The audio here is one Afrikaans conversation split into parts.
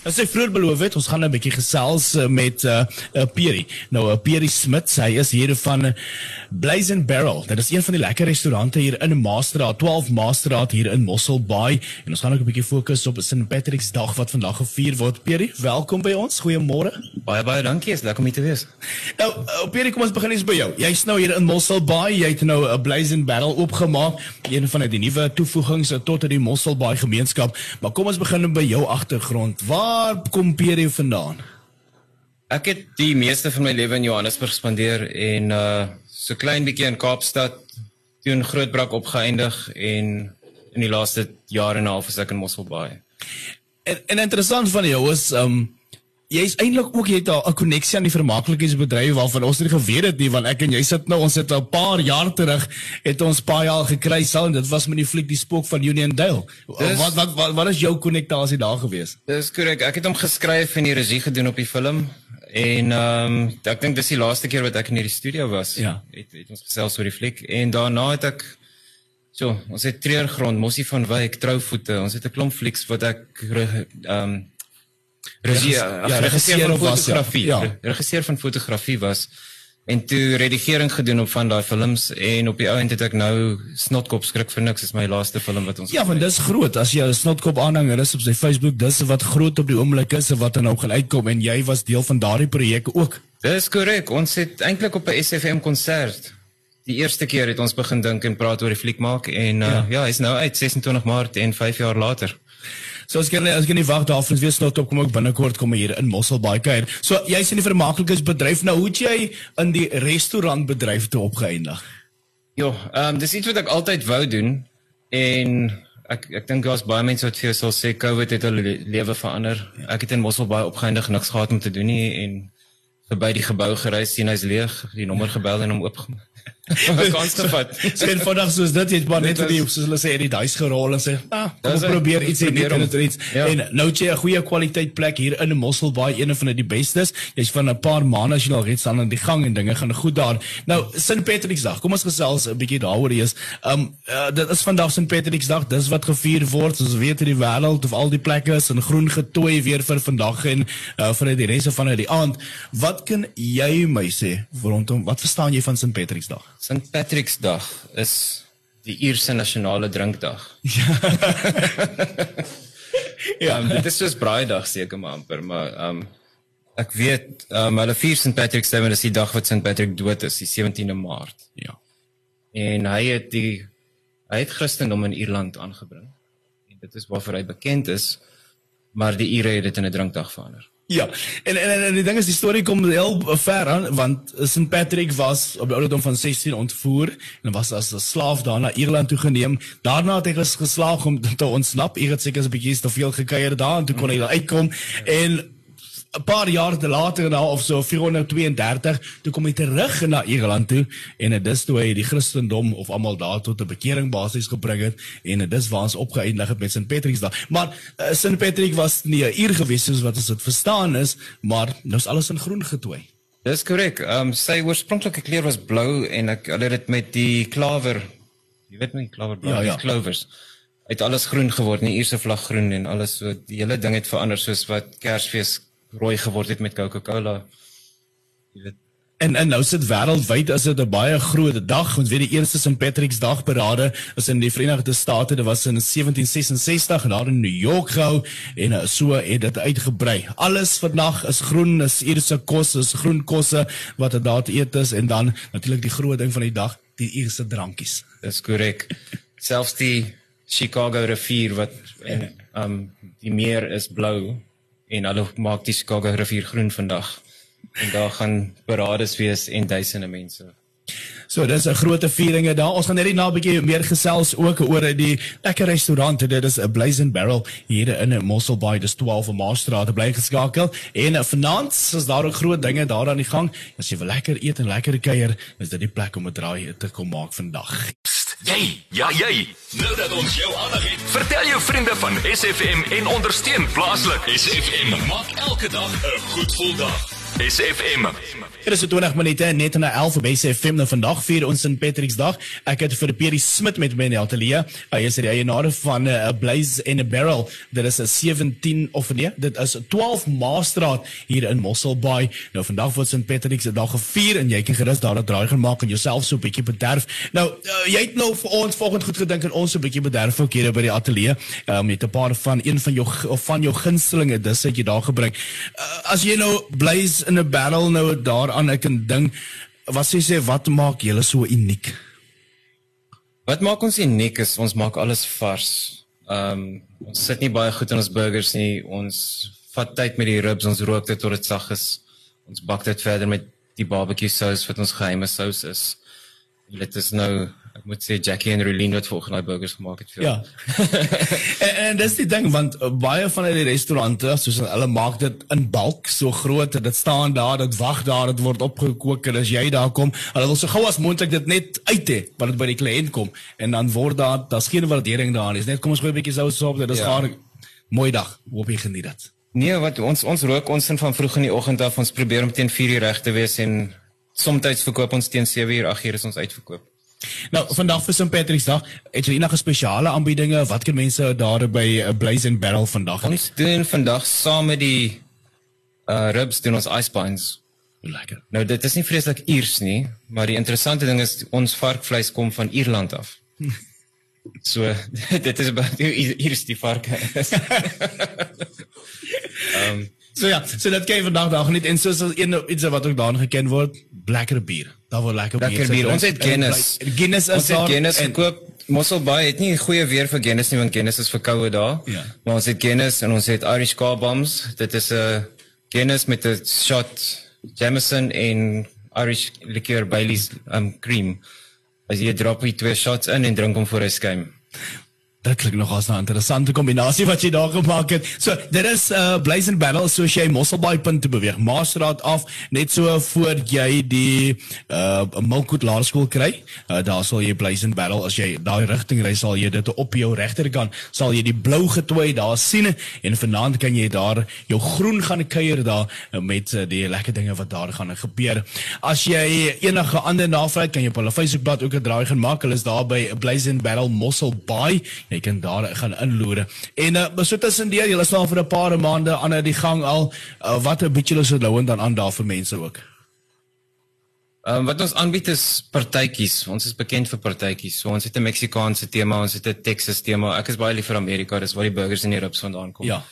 As ek vroeër beloof het, ons gaan 'n bietjie gesels uh, met uh, uh, Peri. Nou 'n uh, Peri Smit, hy is hier van uh, Blaze and Barrel. Dit is een van die lekker restaurante hier in Maastraat, 12 Maastraat hier in Mossel Bay. En ons gaan ook 'n bietjie fokus op St Patrick's Dag wat vandag gevier word. Peri, welkom by ons. Goeiemôre. Baie baie dankie. Is lekker om hier te wees. Nou, uh, Peri, kom ons begin eens by jou. Jy's nou hier in Mossel Bay. Jy het nou 'n uh, Blaze and Barrel opgemaak, een van die nuwe toevoegings tot die Mossel Bay gemeenskap. Maar kom ons begin by jou agtergrond. Waar waar kom Pierre vandaan? Ek het die meeste van my lewe in Johannesburg spandeer en uh so klein bietjie in Kaapstad, toe in Grootbrak opgeëindig en in die laaste jare en 'n half is ek in Mosselbaai. En, en interessant van jou is um jy's eintlik ook jy het 'n koneksie aan die vermaaklikheidsbedryf waarvan ons nie geweet het nie want ek en jy sit nou ons het 'n paar jaar terug het ons paai al gekry sal en dit was met die fliek die spook van Union Dale. Dis, wat, wat wat wat is jou konnektasie daar gewees? Dis korrek. Ek het hom geskryf en die regie gedoen op die film en ehm um, ek dink dis die laaste keer wat ek in hierdie studio was. Ja. Het, het ons gesels oor die fliek en daarna het ek so ons het treurgrond Mossie van Wyk trouvoete. Ons het 'n klomp flieks wat ek ehm um, regie ja, ja, regisseur van fotografie ja. regisseur van fotografie was en toe redigering gedoen op van daai films en op die ou end het ek nou snotkop skrik vir niks is my laaste film wat ons Ja, want dis groot. As jy snotkop aanhanger is op sy Facebook dis wat groot op die oomblik is wat er nou gaan uitkom en jy was deel van daardie projek ook. Dis korrek. Ons het eintlik op 'n SFM konsert die eerste keer het ons begin dink en praat oor die fliek maak en uh, ja, ja hy's nou uit 26 Maart en 5 jaar later So as jy as jy nie wag daarvoor is weer snot op kom ek binnekort kom hier in Mosselbaai kuier. So jy's in die vermaaklikheidsbedryf nou, hoe het jy in die restaurantbedryf toe opgeëindig? Jo, ehm um, dis iets wat ek altyd wou doen en ek ek dink daar's baie mense wat vir jou sal sê COVID het hulle lewe verander. Ek het in Mosselbaai opgeëindig niks gehad om te doen nie en verby die gebou gereis sien hy's leeg, die nommer gebel en hom oopgemaak. Wat kans gevat. Sien vandag soos dit het maar net vir die soos hulle sê die dice gerol en sê, "Ah, ons probeer iets hier net om iets." Ja. En nou jy 'n goeie kwaliteit plek hier in Mossel Bay, een van die bestes. Jy's van 'n paar maande as jy al reeds aan die gang en dinge gaan goed daar. Nou St Patrick's Dag. Kom ons gesels 'n bietjie daaroor eers. Um uh, dit is vandag St Patrick's Dag. Dis wat gevier word. Ons weet in die wêreld of al die plekke is in groen getooi weer vir vandag en uh, vir die res van die aand. Wat kan jy my sê rondom wat verstaan jy van St Patrick's Dag? St Patrick's Dag is die Ierse nasionale drinkdag. ja, um, dit is soos Braaidag seker maar amper, maar um ek weet um hulle vier St Patrick's Day, dis die dag wat St Patrick dood is, die 17de Maart. Ja. En hy het die hy het Christendom in Ierland aangebring. En dit is waarvoor hy bekend is, maar die Ire het dit in 'n drinkdag verander. Ja. En en en die ding is die storie kom heel ver aan want St Patrick was op die ouderdom van 16 ontvoer en was as 'n slaaf daar na Ierland toe geneem. Daarna het hy geslaag om te ontsnap. Hy het seker 'n bietjie te veel gekuier daar en toe kon hy daar uitkom en 'n paar jaar later nou of so 432 toe kom hy terug na Ierland toe en dit is toe hy die Christendom of almal daar tot 'n bekering basies gebring het en dit is waar ons opgeëindig het met St Patrick's Dag. Maar uh, eh, St Patrick was nie 'n uur gewees soos wat ons dit verstaan is, maar nou is alles in groen getooi. Dis korrek. Ehm um, sy oorspronklike kleur was blou en ek hulle het dit met die klawer jy weet my klawer blou, ja, ja. clovers het alles groen geword, nie Ierse vlag groen en alles so die hele ding het verander soos wat Kersfees rooi geword het met Coca-Cola. Jy weet En en nou sit wêreldwyd as dit 'n baie groot dag. Ons weet die eerste St Patrick's Dag parade is in die Verenigde State. Dit was in 1766 daar in New York gehou en eh, so het dit uitgebrei. Alles vandag is groen, is Ierse kos, is groen kosse wat dit daar te eet is en dan natuurlik die groot ding van die dag, die Ierse drankies. Dis korrek. Selfs die Chicago rivier wat en um die meer is blou en hulle maak die Chicago rivier groen vandag. En daar gaan parades wees en duisende mense. So dis 'n groot viering daar. Ons gaan net na 'n bietjie meer gesels ook oor die lekker restaurant. Dit is 'n Blaze and Barrel hier in Mossel Bay, dis 12 Maastraat. Bly geskakel. En vanaand is daar ook groot dinge daar aan die gang. As jy wil lekker eet en lekker kuier, is dit die plek om 'n draai te kom maak vandag. Jy, ja jy. Nou dat ons jou aandag het, vertel jou vriende van SFM en ondersteun plaaslik. SFM maak elke dag 'n goed gevoel dag. SFM. Dit is 20 minute net na 11 by SFM nou vandag vier ons in Patricksdag. Ek het vir Pierre Smit met my in die ateljee. Hy is die eienaar van 'n uh, Blaze and a Barrel. Dit is 'n 17 of nee, dit is 'n 12 Maastraat hier in Mossel Bay. Nou vandag word St Patrick's dag gevier en jy kan gerus daar 'n draai gaan maak en jouself so 'n bietjie bederf. Nou uh, jy het nou vir ons volgens goed gedink en ons 'n bietjie bederf ook hier by die ateljee. Um, met 'n paar van een van jou of van jou gunstelinge dis wat jy daar gebring. Uh, as jy nou Blaze in 'n Barrel nou daar daaraan ek 'n ding wat sê sê wat maak julle so uniek? Wat maak ons uniek is ons maak alles vars. Ehm um, ons sit nie baie goed in ons burgers nie. Ons vat tyd met die ribs, ons rook dit tot dit sag is. Ons bak dit verder met die barbecue sous wat ons geheime sous is. Dit is nou ek moet sê Jackie en Rolien wat volgens daai burgers gemaak het vir. Ja. en en dis die ding want uh, baie van die restaurante soos hulle maak dit in bulk so groot dit staan daar dit wag daar dit word opgekook en as jy daar kom hulle wil so gou as moontlik dit net uit hê wat dit by die kliënt kom. En dan word daar daar's geen waardering daar nie. Is net kom ons gooi 'n bietjie sous op dit is ja. gaar mooi dag. Hoop jy geniet dit. Nee wat ons ons rook ons in van vroeg in die oggend af. Ons probeer om teen 4 uur reg te wees en soms verkoop ons teen 7 uur 8 uur is ons uitverkoop Nou vandag vir St Patricksdag, het jy enige spesiale aanbiedinge? Wat kan mense daar by uh, Blaze and Barrel vandag doen? Ons doen vandag saam met die uh ribs doen ons ice pines. Lekker. Nou dit is nie vreeslik Iers nie, maar die interessante ding is ons varkvleis kom van Ierland af. so dit is baie Iers die varke. Ehm um, So ja, so dat kyk vandag daar net en soos een iets wat ook daar geken word, lekker bier. Daar word lekker, lekker bier. bier. Ons het Guinness. Guinness is ons het Guinness en gekoop. Mossel Bay het nie goeie weer vir Guinness nie want Guinness is verkoue daar. Ja. Maar ons het Guinness en ons het Irish Car Bombs. Dit is 'n Guinness met 'n shot Jameson en Irish liqueur Bailey's um cream. As jy drop jy twee shots in en drink hom voor 'n skuim. Dit klink nog as 'n interessante kombinasie wat jy daar gemaak het. So, dit is 'n uh, Blazing Battle so as jy Mosselbaai punt te beweeg. Maasraad af net so voor jy die uh Milkwood Laerskool kry. Uh, daar sal jy Blazing Battle as jy daai rigting ry sal jy dit op jou regterkant sal jy die blou getooi daar sien en vanaand kan jy daar jou groen gaan kuier daar uh, met uh, die lekker dinge wat daar gaan gebeur. As jy enige ander navraag kan jy op hulle Facebookblad ook 'n draai gaan maak. Hulle is daar by Blazing Battle Mosselbaai jy kan daar gaan inloer. En uh, so tussendeur, jy is al vir 'n paar maande aan die gang al. Uh, wat 'n bietjie is dit dan aan daar vir mense ook. Ehm um, wat ons aanbied is partytjies. Ons is bekend vir partytjies. So ons het 'n Meksikaanse tema, ons het 'n Texas tema. Ek is baie lief vir Amerika, dis waar die burgers en die ribs vandaan kom. Ja.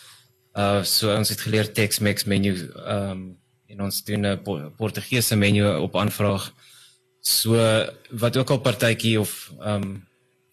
Uh so ons het geleer Tex-Mex menu ehm um, en ons doen 'n Portugese menu op aanvraag. So wat ook al partytjie of ehm um,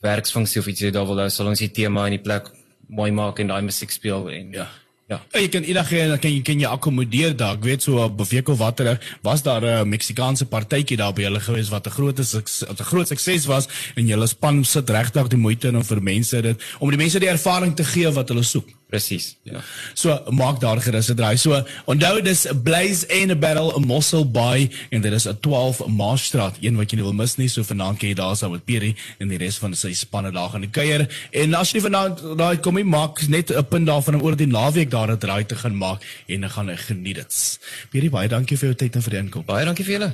werksfunksie of iets jy daar wil hou, sal ons die tema in die plek mooi maak en daai musiek speel en ja. Ja. Jy kan enige kan jy kan jy akkommodeer daar. Ek weet so op week of watter was daar 'n Meksikaanse partytjie daar by hulle gewees wat 'n groot is 'n groot sukses was en julle span sit regtig die moeite in om vir mense dit om die mense die ervaring te gee wat hulle soek. Presies. Ja. So maak daar gerus 'n draai. So onthou dis Blaze and a Battle in Mossel Bay en dit is 'n 12 Maasstraat, een wat jy nie wil mis nie. So vanaand kan jy daar saam met Pierre en die res van sy spanne daar gaan kuier. En as jy vanaand daai kom jy maak net 'n punt daarvan om oor die naweek daar 'n draai te gaan maak en dan gaan geniet dit. Pierre, baie dankie vir jou tyd en vir die inkom. Baie dankie vir julle.